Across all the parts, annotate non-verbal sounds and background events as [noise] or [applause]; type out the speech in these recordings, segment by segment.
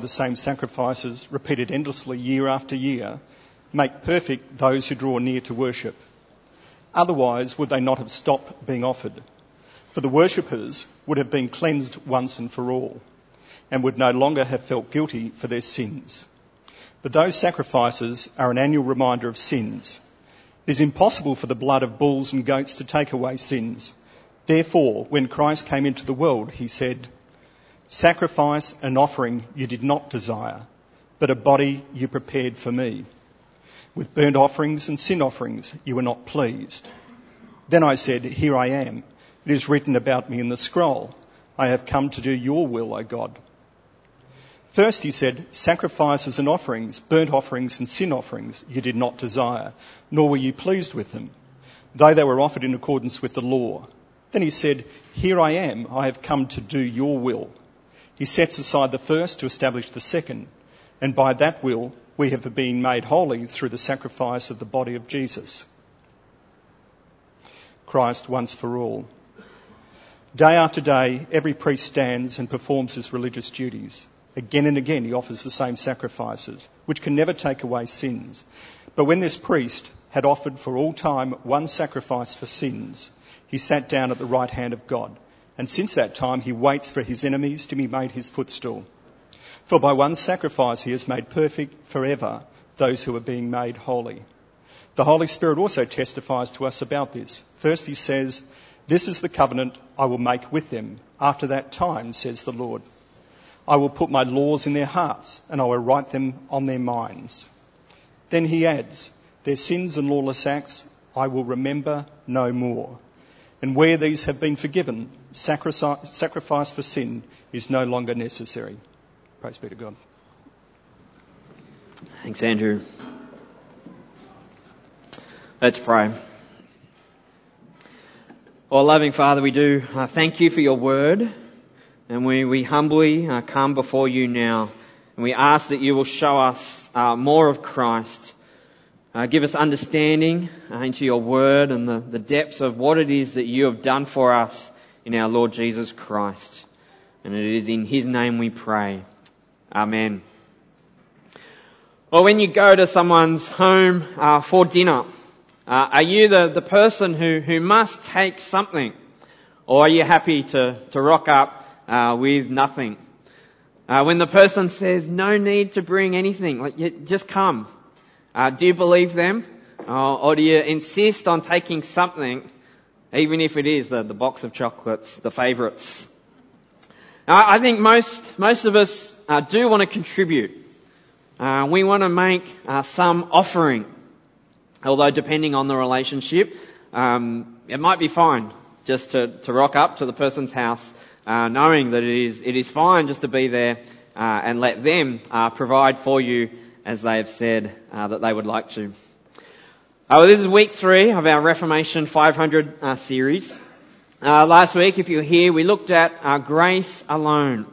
the same sacrifices repeated endlessly year after year make perfect those who draw near to worship. Otherwise, would they not have stopped being offered? For the worshippers would have been cleansed once and for all, and would no longer have felt guilty for their sins. But those sacrifices are an annual reminder of sins. It is impossible for the blood of bulls and goats to take away sins. Therefore, when Christ came into the world, he said, Sacrifice and offering you did not desire, but a body you prepared for me. With burnt offerings and sin offerings you were not pleased. Then I said, Here I am. It is written about me in the scroll. I have come to do your will, O God. First he said, Sacrifices and offerings, burnt offerings and sin offerings you did not desire, nor were you pleased with them, though they were offered in accordance with the law. Then he said, Here I am, I have come to do your will. He sets aside the first to establish the second, and by that will we have been made holy through the sacrifice of the body of Jesus. Christ once for all. Day after day, every priest stands and performs his religious duties. Again and again, he offers the same sacrifices, which can never take away sins. But when this priest had offered for all time one sacrifice for sins, he sat down at the right hand of God. And since that time, he waits for his enemies to be made his footstool. For by one sacrifice he has made perfect forever those who are being made holy. The Holy Spirit also testifies to us about this. First he says, This is the covenant I will make with them after that time, says the Lord. I will put my laws in their hearts and I will write them on their minds. Then he adds, Their sins and lawless acts I will remember no more. And where these have been forgiven, sacrifice for sin is no longer necessary. Praise be to God. Thanks, Andrew. Let's pray. Well, loving Father, we do uh, thank you for your word, and we, we humbly uh, come before you now, and we ask that you will show us uh, more of Christ uh, give us understanding uh, into your word and the, the depths of what it is that you have done for us in our Lord Jesus Christ. And it is in his name we pray. Amen. Well, when you go to someone's home uh, for dinner, uh, are you the, the person who, who must take something? Or are you happy to, to rock up uh, with nothing? Uh, when the person says, no need to bring anything, like, just come. Uh, do you believe them? Uh, or do you insist on taking something, even if it is the, the box of chocolates, the favourites? I think most, most of us uh, do want to contribute. Uh, we want to make uh, some offering. Although depending on the relationship, um, it might be fine just to, to rock up to the person's house, uh, knowing that it is, it is fine just to be there and let them provide for you as they have said uh, that they would like to. Uh, well, this is week three of our Reformation 500 uh, series. Uh, last week, if you were here, we looked at uh, grace alone,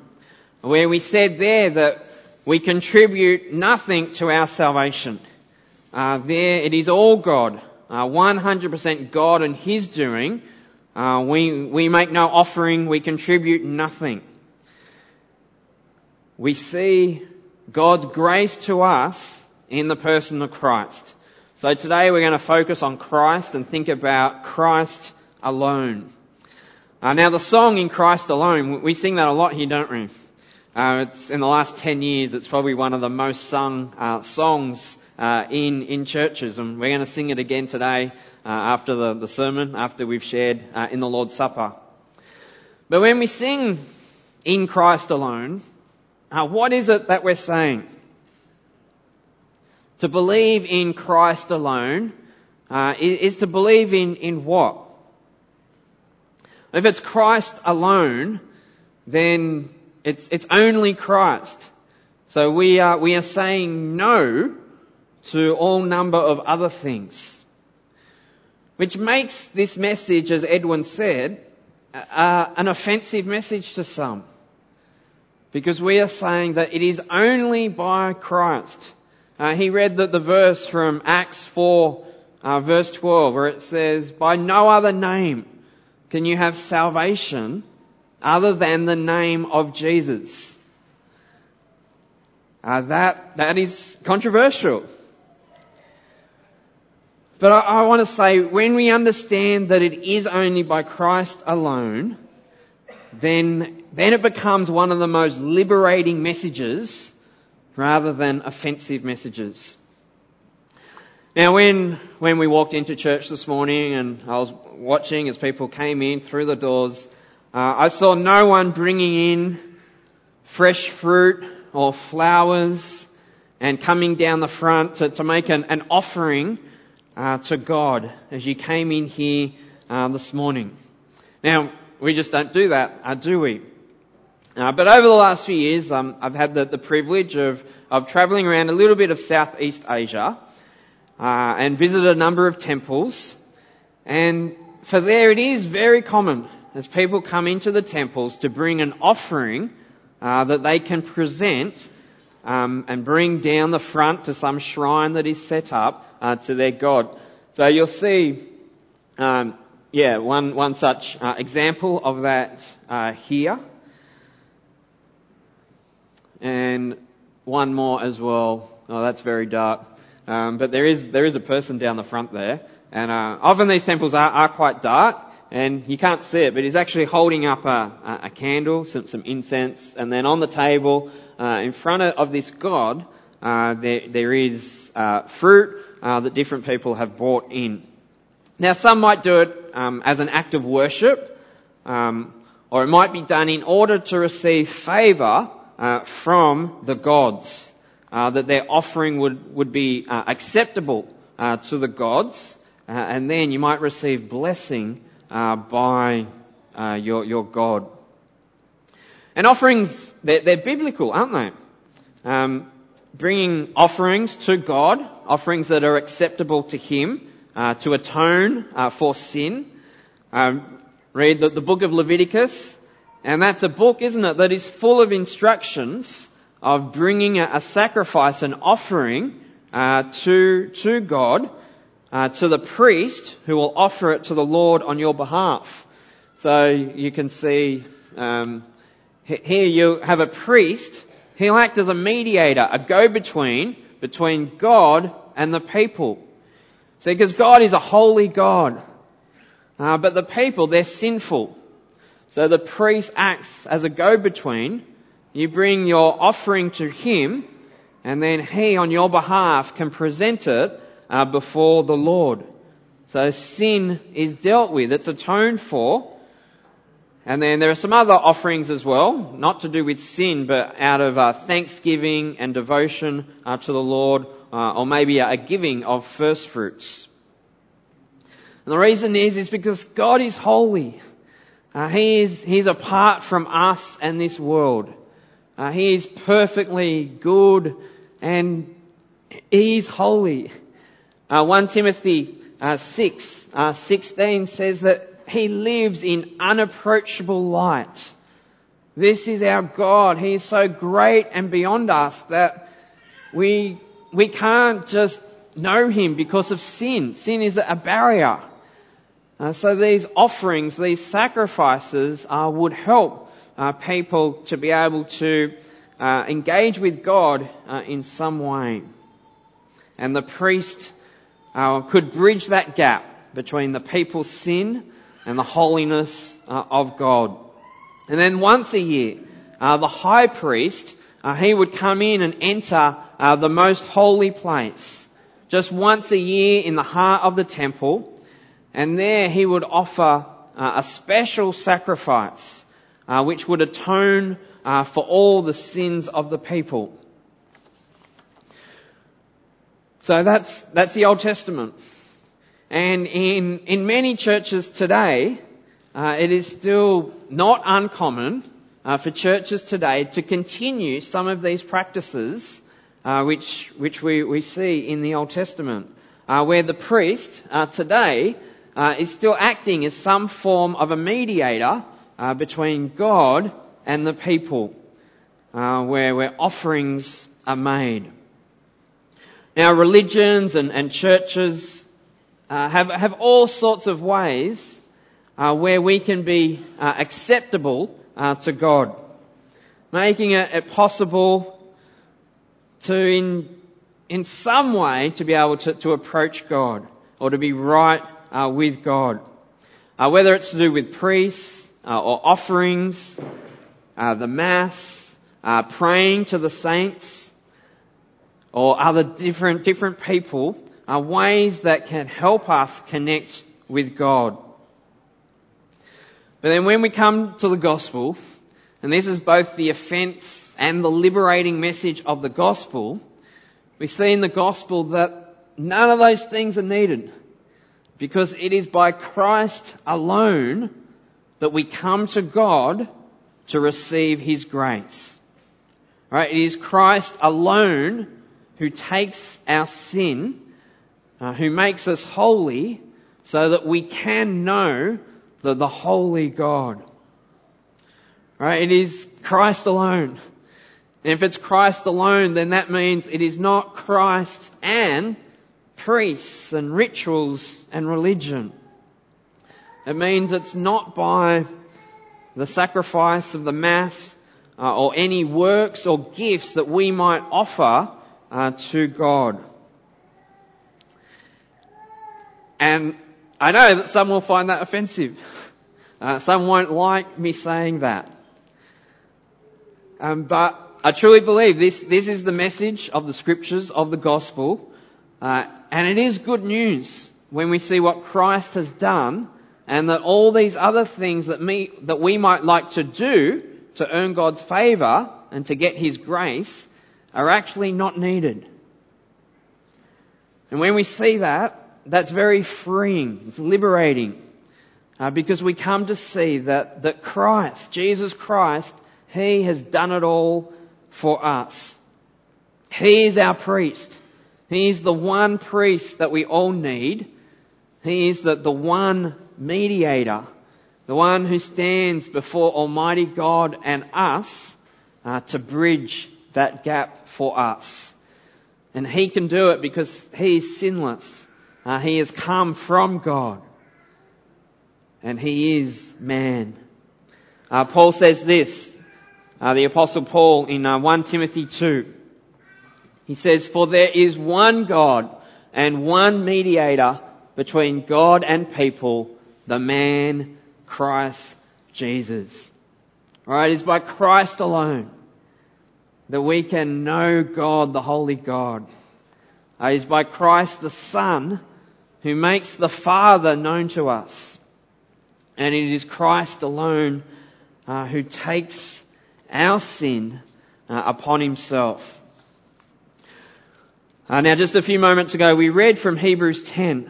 where we said there that we contribute nothing to our salvation. Uh, there, it is all God, 100% God and His doing. we we make no offering, we contribute nothing. We see God's grace to us in the person of Christ. So today we're going to focus on Christ and think about Christ alone. Uh, now the song in Christ alone, we sing that a lot here, don't we? Uh, it's in the last 10 years, it's probably one of the most sung uh, songs uh, in in churches, and we're going to sing it again today uh, after the, the sermon, after we've shared uh, in the Lord's Supper. But when we sing in Christ alone, uh, what is it that we're saying? To believe in Christ alone uh, is, is to believe in, in what? If it's Christ alone, then it's, it's only Christ. So we are, we are saying no to all number of other things. Which makes this message, as Edwin said, uh, an offensive message to some. Because we are saying that it is only by Christ. Uh, he read the, the verse from Acts 4, uh, verse 12, where it says, By no other name can you have salvation other than the name of Jesus. uh, that, that is controversial. But I, I want to say when we understand that it is only by Christ alone, then, then it becomes one of the most liberating messages rather than offensive messages. Now when, when we walked into church this morning and I was watching as people came in through the doors, uh, I saw no one bringing in fresh fruit or flowers and coming down the front to, to make an, an offering uh, to God as you came in here uh, this morning. Now, we just don't do that, uh, do we? Uh, but over the last few years, um, I've had the, the privilege of, of travelling around a little bit of Southeast Asia uh, and visited a number of temples. And for there, it is very common as people come into the temples to bring an offering uh, that they can present um, and bring down the front to some shrine that is set up uh, to their God. So you'll see, um, yeah, one one such uh, example of that uh, here, and one more as well. Oh, that's very dark. Um, but there is there is a person down the front there, and uh, often these temples are, are quite dark, and you can't see it, but he's actually holding up a, a candle, some, some incense, and then on the table uh, in front of this God, uh, there, there is uh, fruit uh, that different people have brought in. Now, some might do it um, as an act of worship, um, or it might be done in order to receive favour uh, from the gods, uh, that their offering would would be uh, acceptable uh, to the gods, uh, and then you might receive blessing by your your God. And offerings, they're, they're biblical, aren't they? Um, bringing offerings to God, offerings that are acceptable to Him, uh, to atone uh, for sin. Um, read the, the, book of Leviticus, and that's a book, isn't it, that is full of instructions of bringing a, sacrifice, an offering uh, to to God, uh, to the priest who will offer it to the Lord on your behalf. So you can see um, here you have a priest He'll act as a mediator, a go-between between God and the people. See, because God is a holy God. Uh, but the people, they're sinful. So the priest acts as a go-between. You bring your offering to him, and then he, on your behalf, can present it uh, before the Lord. So sin is dealt with. It's atoned for. And then there are some other offerings as well, not to do with sin, but out of uh, thanksgiving and devotion uh, to the Lord, uh, or maybe a giving of first fruits. And the reason is, is because God is holy. Uh, he is, He's apart from us and this world. Uh, he is perfectly good and He is holy. Uh, 1 Timothy 6, 16 says that he lives in unapproachable light. This is our God. He is so great and beyond us that we, we can't just know Him because of sin. Sin is a barrier. Uh, so these offerings, these sacrifices uh, would help uh, people to be able to uh, engage with God uh, in some way. And the priest uh, could bridge that gap between the people's sin and the holiness of God. And then once a year, the high priest, he would come in and enter the most holy place. Just once a year in the heart of the temple. And there he would offer uh, a special sacrifice, uh, which would atone for all the sins of the people. So that's, that's the Old Testament. And in, in many churches today, uh, it is still not uncommon uh, for churches today to continue some of these practices uh, which, which we, we see in the Old Testament, uh, where the priest uh, today uh, is still acting as some form of a mediator between God and the people, where, where offerings are made. Now, religions and, and churches uh, have, have all sorts of ways uh, where we can be uh, acceptable uh, to God, making it, it, possible to in, in some way to be able to, to approach God or to be right uh, with God. Uh, whether it's to do with priests uh, or offerings, uh, the Mass, uh, praying to the saints, or other different, different people, are ways that can help us connect with God. But then when we come to the gospel, and this is both the offense and the liberating message of the gospel, we see in the gospel that none of those things are needed. Because it is by Christ alone that we come to God to receive His grace. Right? It is Christ alone who takes our sin, uh, who makes us holy, so that we can know the, the holy God. Right? It is Christ alone. And if it's Christ alone, then that means it is not Christ and priests and rituals and religion. It means it's not by the sacrifice of the Mass uh, or any works or gifts that we might offer uh, to God. And I know that some will find that offensive. [laughs] Uh, some won't like me saying that. Um, but I truly believe this, this is the message of the scriptures, of the gospel, uh, and it is good news when we see what Christ has done and that all these other things that, me, that we might like to do to earn God's favour and to get His grace are actually not needed. And when we see that, that's very freeing. It's liberating. Uh, because we come to see that, that Christ, Jesus Christ, He has done it all for us. He is our priest. He is the one priest that we all need. He is the, the one mediator, the one who stands before Almighty God and us uh, to bridge that gap for us. And He can do it because He is sinless. Uh, he has come from God. And He is man. Uh, Paul says this, uh, the apostle Paul in 1 uh, Timothy 2. He says, For there is one God and one mediator between God and people, the man Christ Jesus. Right? It's by Christ alone that we can know God, the Holy God. It is by Christ the Son who makes the Father known to us. And it is Christ alone uh, who takes our sin uh, upon himself. Uh, now, just a few moments ago, we read from Hebrews 10.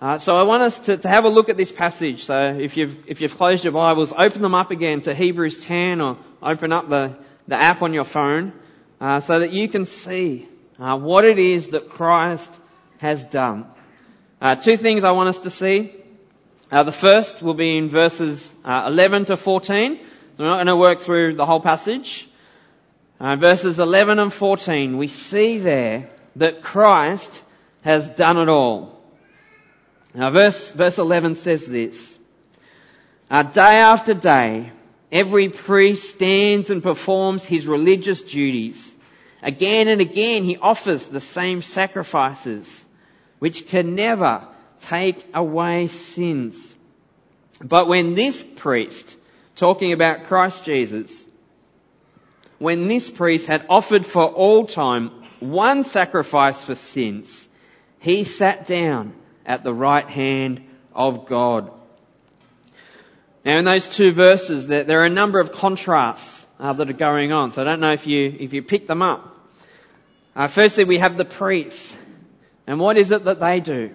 Uh, so I want us to, to, have a look at this passage. So if you've, if you've closed your Bibles, open them up again to Hebrews 10 or open up the, the app on your phone uh, so that you can see uh, what it is that Christ has done. Uh, two things I want us to see. Uh, the first will be in verses 11 to 14. We're not going to work through the whole passage. Uh, verses 11 and 14, we see there that Christ has done it all. Now verse, verse 11 says this, uh, day after day, every priest stands and performs his religious duties. Again and again he offers the same sacrifices, which can never take away sins. But when this priest, talking about Christ Jesus, when this priest had offered for all time one sacrifice for sins, he sat down at the right hand of God. Now in those two verses, there, are a number of contrasts uh, that are going on. So I don't know if you, if you pick them up. Uh, firstly, we have the priests. And what is it that they do?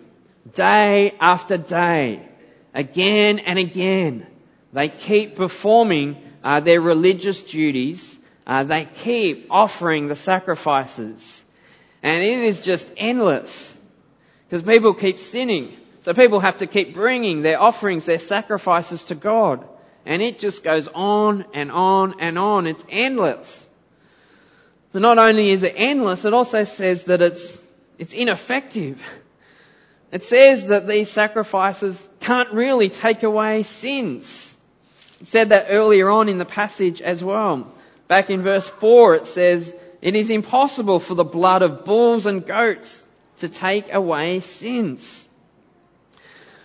Day after day, again and again, they keep performing uh, their religious duties uh, they keep offering the sacrifices. And it is just endless. Because people keep sinning. So people have to keep bringing their offerings, their sacrifices to God. And it just goes on and on and on. It's endless. But not only is it endless, it also says that it's, it's ineffective. It says that these sacrifices can't really take away sins. It said that earlier on in the passage as well. Back in verse 4 it says, it is impossible for the blood of bulls and goats to take away sins.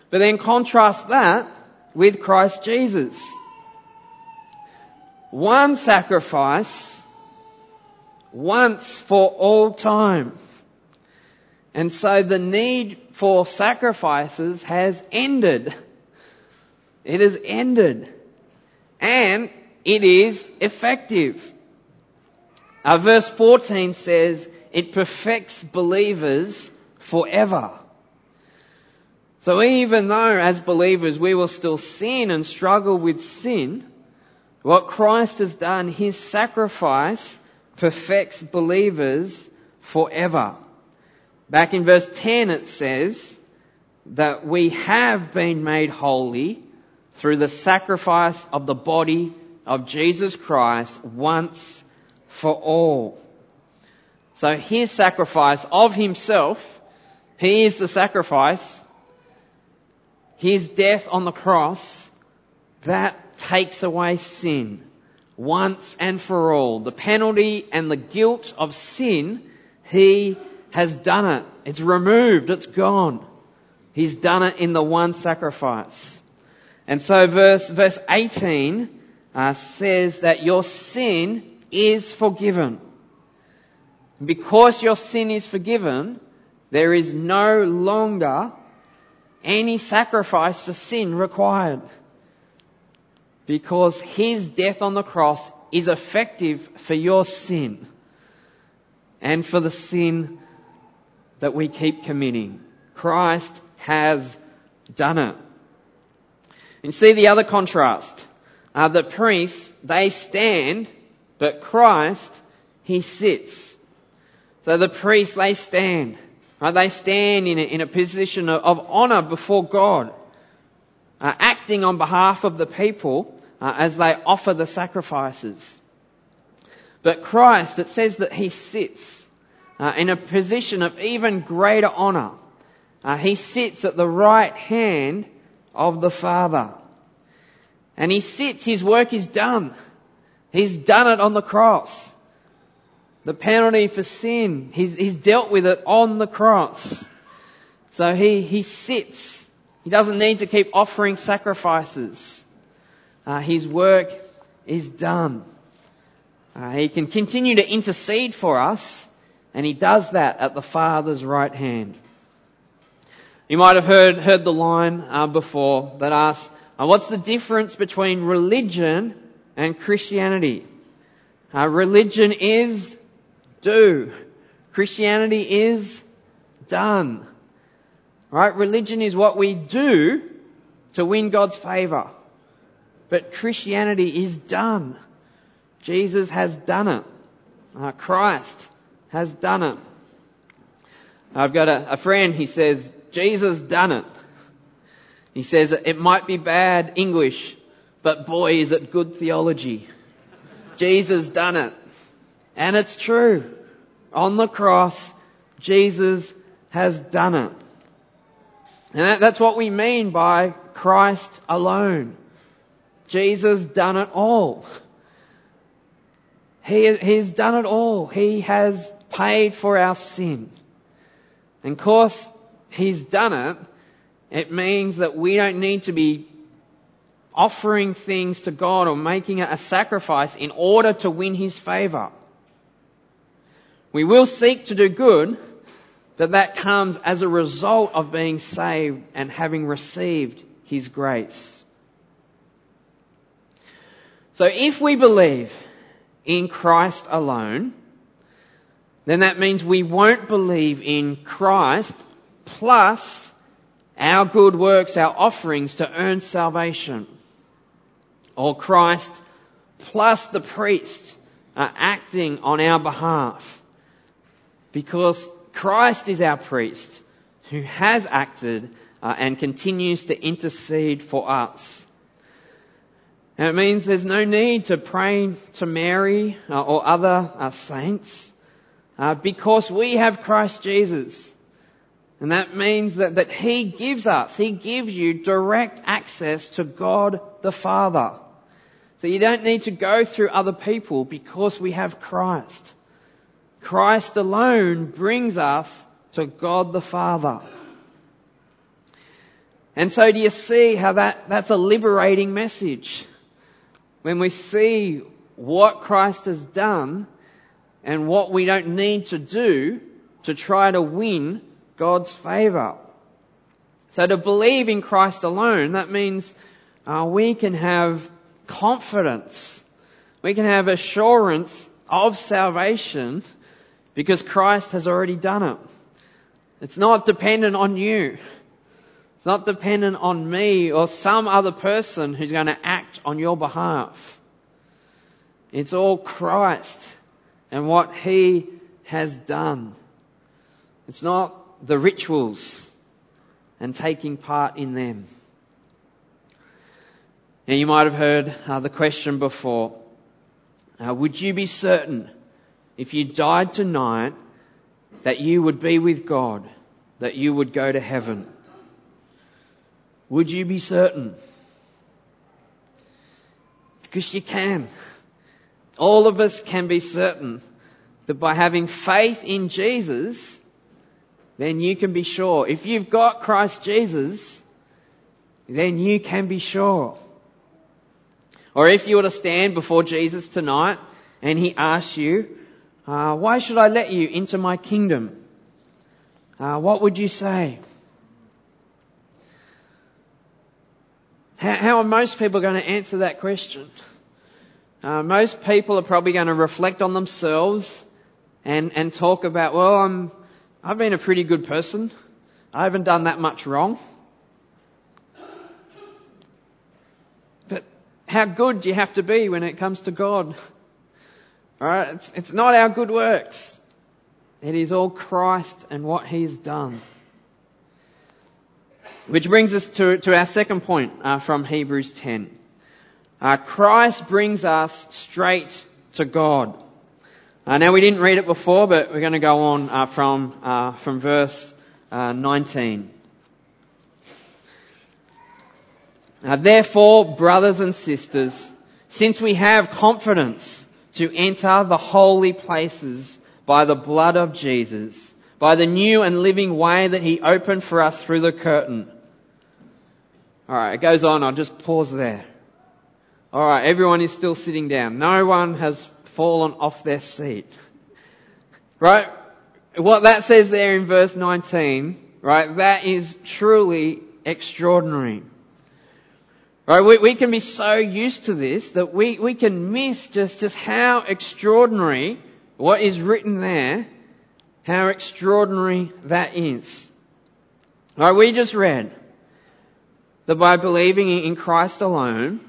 But then contrast that with Christ Jesus. One sacrifice once for all time. And so the need for sacrifices has ended. It has ended. And it is effective. Uh, verse 14 says, it perfects believers forever. So even though as believers we will still sin and struggle with sin, what Christ has done, His sacrifice perfects believers forever. Back in verse 10 it says that we have been made holy through the sacrifice of the body of Jesus Christ once for all. So his sacrifice of himself, he is the sacrifice, his death on the cross, that takes away sin once and for all. The penalty and the guilt of sin, he has done it. It's removed. It's gone. He's done it in the one sacrifice. And so verse, verse 18 uh, says that your sin is forgiven. Because your sin is forgiven, there is no longer any sacrifice for sin required. Because His death on the cross is effective for your sin and for the sin that we keep committing. Christ has done it. And you see the other contrast. Uh, the priests, they stand, but Christ, He sits. So the priests, they stand. Right? They stand in a, in a position of, of honour before God, uh, acting on behalf of the people uh, as they offer the sacrifices. But Christ, it says that He sits uh, in a position of even greater honour. Uh, he sits at the right hand of the Father. And He sits, His work is done. He's done it on the cross. The penalty for sin, he's, he's dealt with it on the cross. So he, he sits. He doesn't need to keep offering sacrifices. Uh, his work is done. Uh, he can continue to intercede for us, and he does that at the Father's right hand. You might have heard, heard the line uh, before that asks, uh, what's the difference between religion and Christianity? Uh, religion is do. Christianity is done. Right? Religion is what we do to win God's favour. But Christianity is done. Jesus has done it. Uh, Christ has done it. I've got a, a friend, he says, Jesus done it. He says it might be bad English, but boy is it good theology. Jesus done it. And it's true. On the cross, Jesus has done it. And that's what we mean by Christ alone. Jesus done it all. He, he's done it all. He has paid for our sin. And of course, He's done it. It means that we don't need to be offering things to God or making a sacrifice in order to win His favour. We will seek to do good, but that comes as a result of being saved and having received His grace. So if we believe in Christ alone, then that means we won't believe in Christ plus our good works, our offerings to earn salvation. Or Christ plus the priest are acting on our behalf because Christ is our priest who has acted uh, and continues to intercede for us. And it means there's no need to pray to Mary uh, or other uh, saints uh, because we have Christ Jesus. And that means that, that He gives us, He gives you direct access to God the Father. So you don't need to go through other people because we have Christ. Christ alone brings us to God the Father. And so do you see how that, that's a liberating message? When we see what Christ has done and what we don't need to do to try to win God's favour. So to believe in Christ alone, that means uh, we can have confidence. We can have assurance of salvation because Christ has already done it. It's not dependent on you. It's not dependent on me or some other person who's going to act on your behalf. It's all Christ and what He has done. It's not the rituals and taking part in them. Now you might have heard uh, the question before. Uh, would you be certain if you died tonight that you would be with God, that you would go to heaven? Would you be certain? Because you can. All of us can be certain that by having faith in Jesus, then you can be sure. If you've got Christ Jesus, then you can be sure. Or if you were to stand before Jesus tonight and he asks you, uh, why should I let you into my kingdom? Uh, what would you say? How, how are most people going to answer that question? Uh, most people are probably going to reflect on themselves and, and talk about, well, I'm, I've been a pretty good person. I haven't done that much wrong. But how good do you have to be when it comes to God? Alright, it's, it's not our good works. It is all Christ and what He's done. Which brings us to, to our second point uh, from Hebrews 10. Uh, Christ brings us straight to God. Uh, now we didn't read it before, but we're going to go on uh, from uh, from verse uh, 19. therefore, brothers and sisters, since we have confidence to enter the holy places by the blood of Jesus, by the new and living way that He opened for us through the curtain. Alright, it goes on, I'll just pause there. Alright, everyone is still sitting down. No one has fallen off their seat. Right? What that says there in verse 19, right, that is truly extraordinary. Right, we, we can be so used to this that we, we can miss just, just how extraordinary what is written there, how extraordinary that is. Right, we just read that by believing in Christ alone,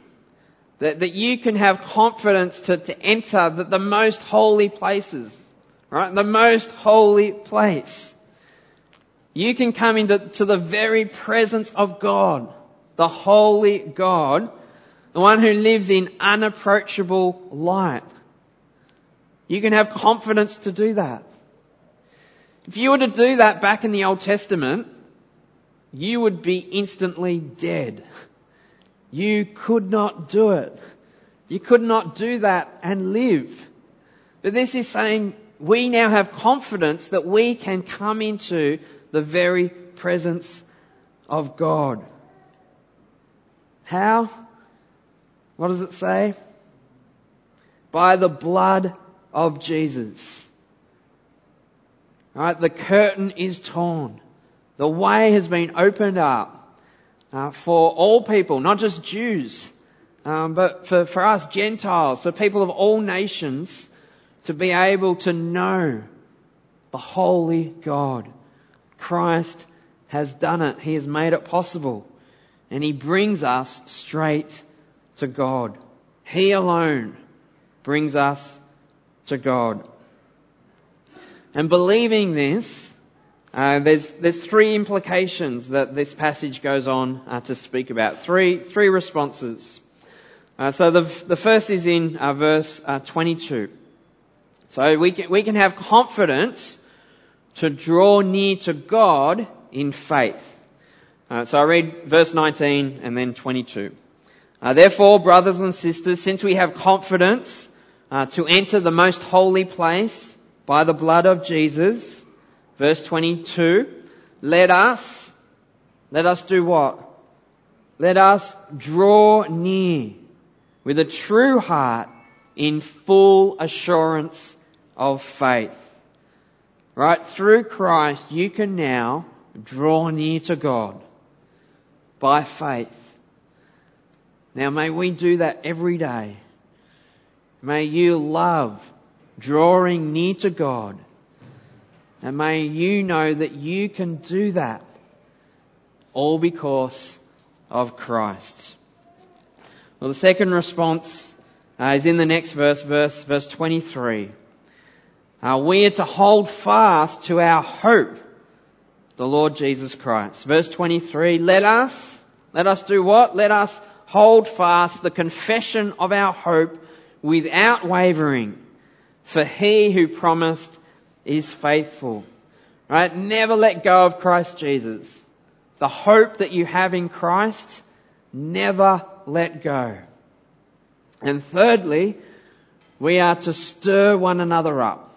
that, that you can have confidence to, to enter the, the most holy places. Right? The most holy place. You can come into to the very presence of God. The holy God. The one who lives in unapproachable light. You can have confidence to do that. If you were to do that back in the Old Testament, you would be instantly dead. [laughs] You could not do it. You could not do that and live. But this is saying we now have confidence that we can come into the very presence of God. How? What does it say? By the blood of Jesus. Alright, the curtain is torn. The way has been opened up uh, for all people, not just Jews, um, but for, for us Gentiles, for people of all nations to be able to know the holy God. Christ has done it. He has made it possible. And He brings us straight to God. He alone brings us to God. And believing this, uh, there's there's three implications that this passage goes on uh, to speak about. Three three responses. Uh, so the the first is in uh, verse uh, 22. So we can we can have confidence to draw near to God in faith. Uh, so I read verse 19 and then 22. therefore, brothers and sisters, since we have confidence to enter the most holy place by the blood of Jesus. Verse 22. Let us, let us do what? Let us draw near with a true heart in full assurance of faith. Right? Through Christ, you can now draw near to God by faith. Now may we do that every day. May you love drawing near to God. And may you know that you can do that all because of Christ. Well, the second response uh, is in the next verse, verse, verse 23. Uh, we are to hold fast to our hope, the Lord Jesus Christ. Verse 23, let us, let us do what? Let us hold fast the confession of our hope without wavering, for he who promised is faithful. Right? Never let go of Christ Jesus. The hope that you have in Christ, never let go. And thirdly, we are to stir one another up.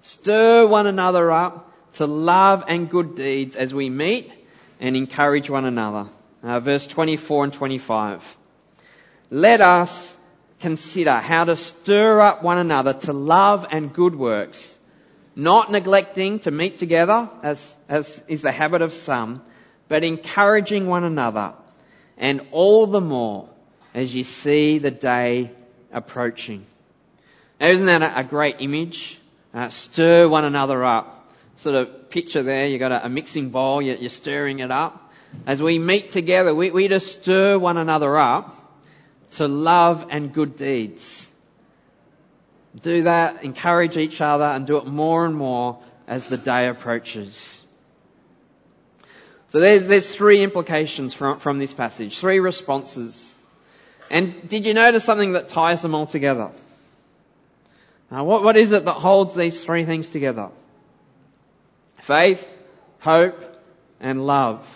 Stir one another up to love and good deeds as we meet and encourage one another. Uh, verse 24 and 25. Let us consider how to stir up one another to love and good works, not neglecting to meet together as, as is the habit of some, but encouraging one another, and all the more as you see the day approaching. Now, isn't that a, great image? Uh, stir one another up. Sort of picture there, you've got a, a mixing bowl, you're, you're, stirring it up. As we meet together, we, we just stir one another up to love and good deeds. Do that, encourage each other, and do it more and more as the day approaches. So there's, there's three implications from, from this passage, three responses. And did you notice something that ties them all together? Now, what, what is it that holds these three things together? Faith, hope, and love.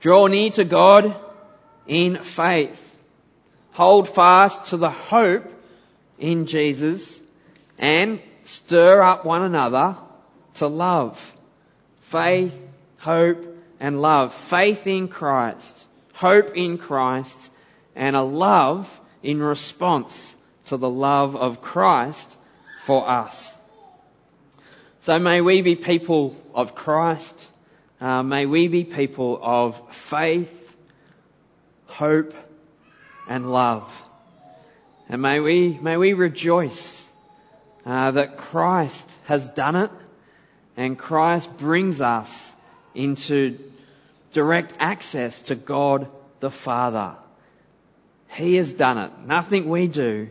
Draw near to God in faith. Hold fast to the hope in Jesus and stir up one another to love. Faith, hope, and love. Faith in Christ, hope in Christ, and a love in response to the love of Christ for us. So may we be people of Christ. Uh, may we be people of faith, hope, and love. And may we, may we rejoice uh, that Christ has done it and Christ brings us into direct access to God the Father. He has done it. Nothing we do.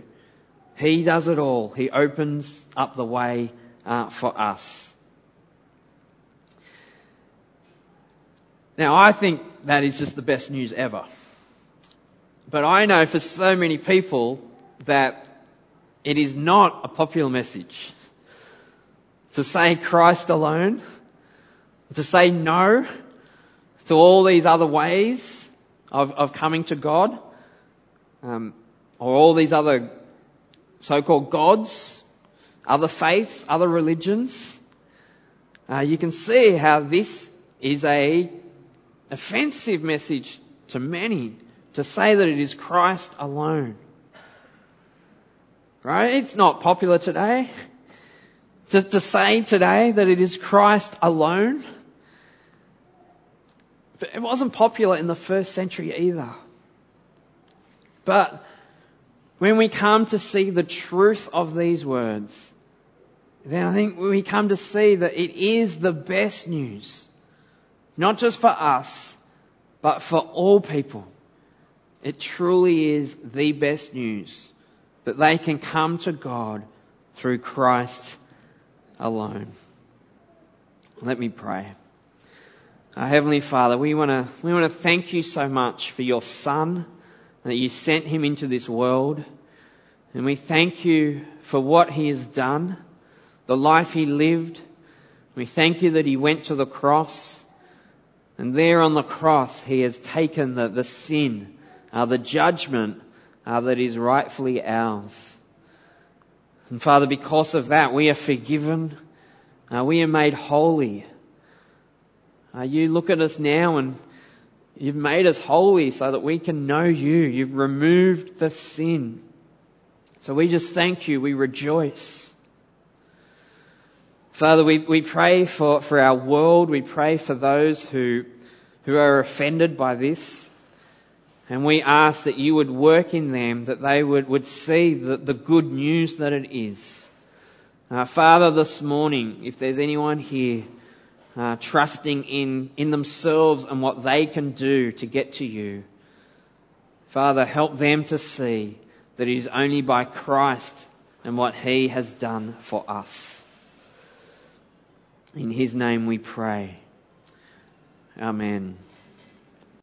He does it all. He opens up the way uh, for us. Now, I think that is just the best news ever. But I know for so many people that it is not a popular message to say Christ alone, to say no to all these other ways of, of coming to God, um, or all these other so-called gods, other faiths, other religions. Uh, you can see how this is a offensive message to many to say that it is Christ alone. Right? It's not popular today to, to say today that it is Christ alone. But it wasn't popular in the first century either. But when we come to see the truth of these words, then I think we come to see that it is the best news. Not just for us, but for all people. It truly is the best news that they can come to God through Christ alone. Let me pray. Our Heavenly Father, we want to we want to thank you so much for your Son, that you sent him into this world. And we thank you for what he has done, the life he lived. We thank you that he went to the cross. And there on the cross, he has taken the, the sin, uh, the judgment uh, that is rightfully ours. And Father, because of that, we are forgiven. Uh, we are made holy. Uh, you look at us now and you've made us holy so that we can know you. You've removed the sin. So we just thank you. We rejoice. Father, we, we pray for, for our world. We pray for those who, who are offended by this. And we ask that you would work in them, that they would, would see the, the good news that it is. Uh, Father, this morning, if there's anyone here uh, trusting in, in themselves and what they can do to get to you, Father, help them to see that it is only by Christ and what He has done for us. In his name we pray. Amen.